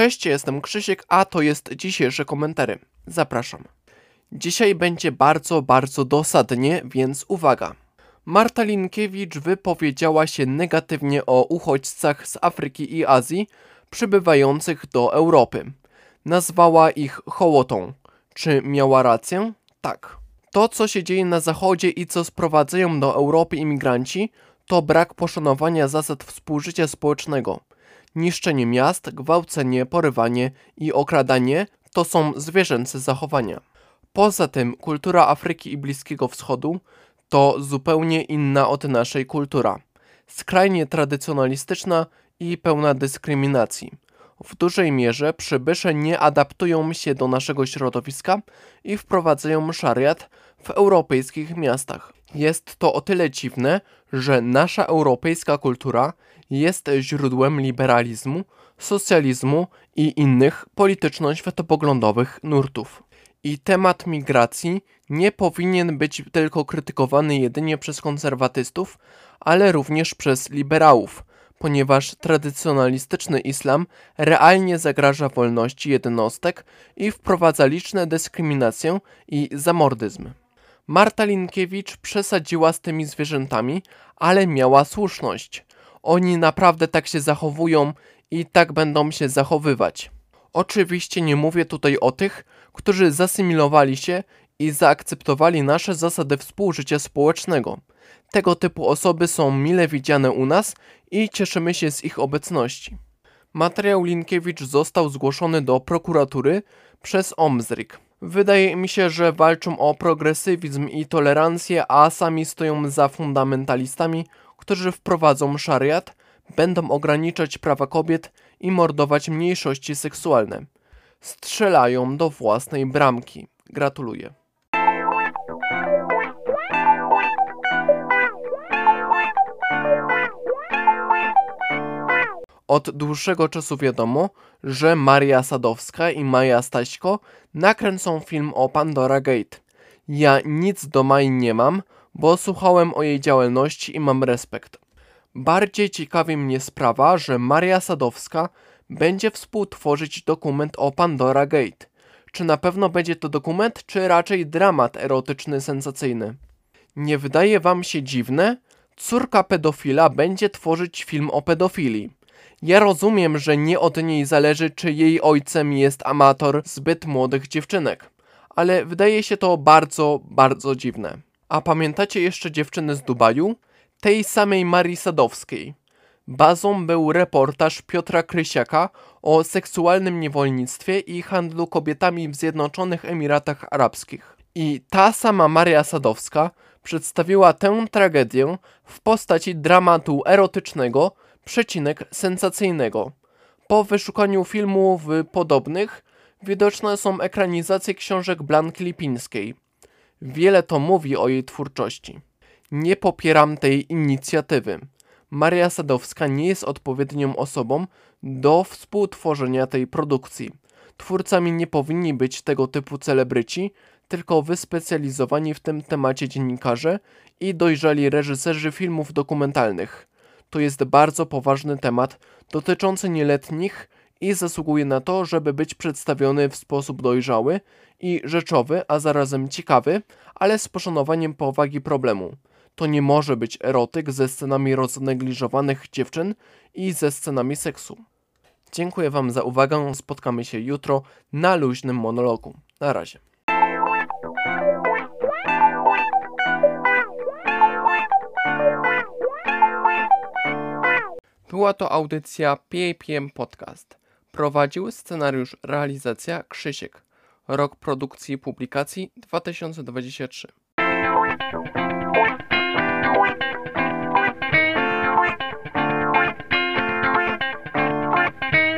Cześć, jestem Krzysiek, a to jest dzisiejsze komentary. Zapraszam. Dzisiaj będzie bardzo, bardzo dosadnie, więc uwaga. Marta Linkiewicz wypowiedziała się negatywnie o uchodźcach z Afryki i Azji przybywających do Europy. Nazwała ich hołotą. Czy miała rację? Tak. To, co się dzieje na Zachodzie i co sprowadzają do Europy imigranci, to brak poszanowania zasad współżycia społecznego. Niszczenie miast, gwałcenie, porywanie i okradanie to są zwierzęce zachowania. Poza tym kultura Afryki i Bliskiego Wschodu to zupełnie inna od naszej kultura. Skrajnie tradycjonalistyczna i pełna dyskryminacji. W dużej mierze przybysze nie adaptują się do naszego środowiska i wprowadzają szariat w europejskich miastach. Jest to o tyle dziwne, że nasza europejska kultura jest źródłem liberalizmu, socjalizmu i innych polityczno-światopoglądowych nurtów. I temat migracji nie powinien być tylko krytykowany jedynie przez konserwatystów, ale również przez liberałów, ponieważ tradycjonalistyczny islam realnie zagraża wolności jednostek i wprowadza liczne dyskryminację i zamordyzm. Marta Linkiewicz przesadziła z tymi zwierzętami, ale miała słuszność. Oni naprawdę tak się zachowują i tak będą się zachowywać. Oczywiście nie mówię tutaj o tych, którzy zasymilowali się i zaakceptowali nasze zasady współżycia społecznego. Tego typu osoby są mile widziane u nas i cieszymy się z ich obecności. Materiał Linkiewicz został zgłoszony do prokuratury przez Omzrik. Wydaje mi się, że walczą o progresywizm i tolerancję, a sami stoją za fundamentalistami, którzy wprowadzą szariat, będą ograniczać prawa kobiet i mordować mniejszości seksualne. Strzelają do własnej bramki. Gratuluję. Od dłuższego czasu wiadomo, że Maria Sadowska i Maja Staśko nakręcą film o Pandora Gate. Ja nic do Mai nie mam, bo słuchałem o jej działalności i mam respekt. Bardziej ciekawi mnie sprawa, że Maria Sadowska będzie współtworzyć dokument o Pandora Gate. Czy na pewno będzie to dokument, czy raczej dramat erotyczny sensacyjny? Nie wydaje wam się dziwne? Córka pedofila będzie tworzyć film o pedofilii. Ja rozumiem, że nie od niej zależy, czy jej ojcem jest amator zbyt młodych dziewczynek, ale wydaje się to bardzo, bardzo dziwne. A pamiętacie jeszcze dziewczyny z Dubaju? Tej samej Marii Sadowskiej. Bazą był reportaż Piotra Krysiaka o seksualnym niewolnictwie i handlu kobietami w Zjednoczonych Emiratach Arabskich. I ta sama Maria Sadowska przedstawiła tę tragedię w postaci dramatu erotycznego, przecinek sensacyjnego. Po wyszukaniu filmów podobnych widoczne są ekranizacje książek Blanki Lipińskiej. Wiele to mówi o jej twórczości. Nie popieram tej inicjatywy. Maria Sadowska nie jest odpowiednią osobą do współtworzenia tej produkcji. Twórcami nie powinni być tego typu celebryci, tylko wyspecjalizowani w tym temacie dziennikarze i dojrzali reżyserzy filmów dokumentalnych. To jest bardzo poważny temat dotyczący nieletnich i zasługuje na to, żeby być przedstawiony w sposób dojrzały i rzeczowy, a zarazem ciekawy, ale z poszanowaniem powagi problemu. To nie może być erotyk ze scenami roznegliżowanych dziewczyn i ze scenami seksu. Dziękuję Wam za uwagę. Spotkamy się jutro na luźnym monologu. Na razie. Była to audycja PAPM Podcast. Prowadził scenariusz realizacja Krzysiek. Rok produkcji i publikacji 2023.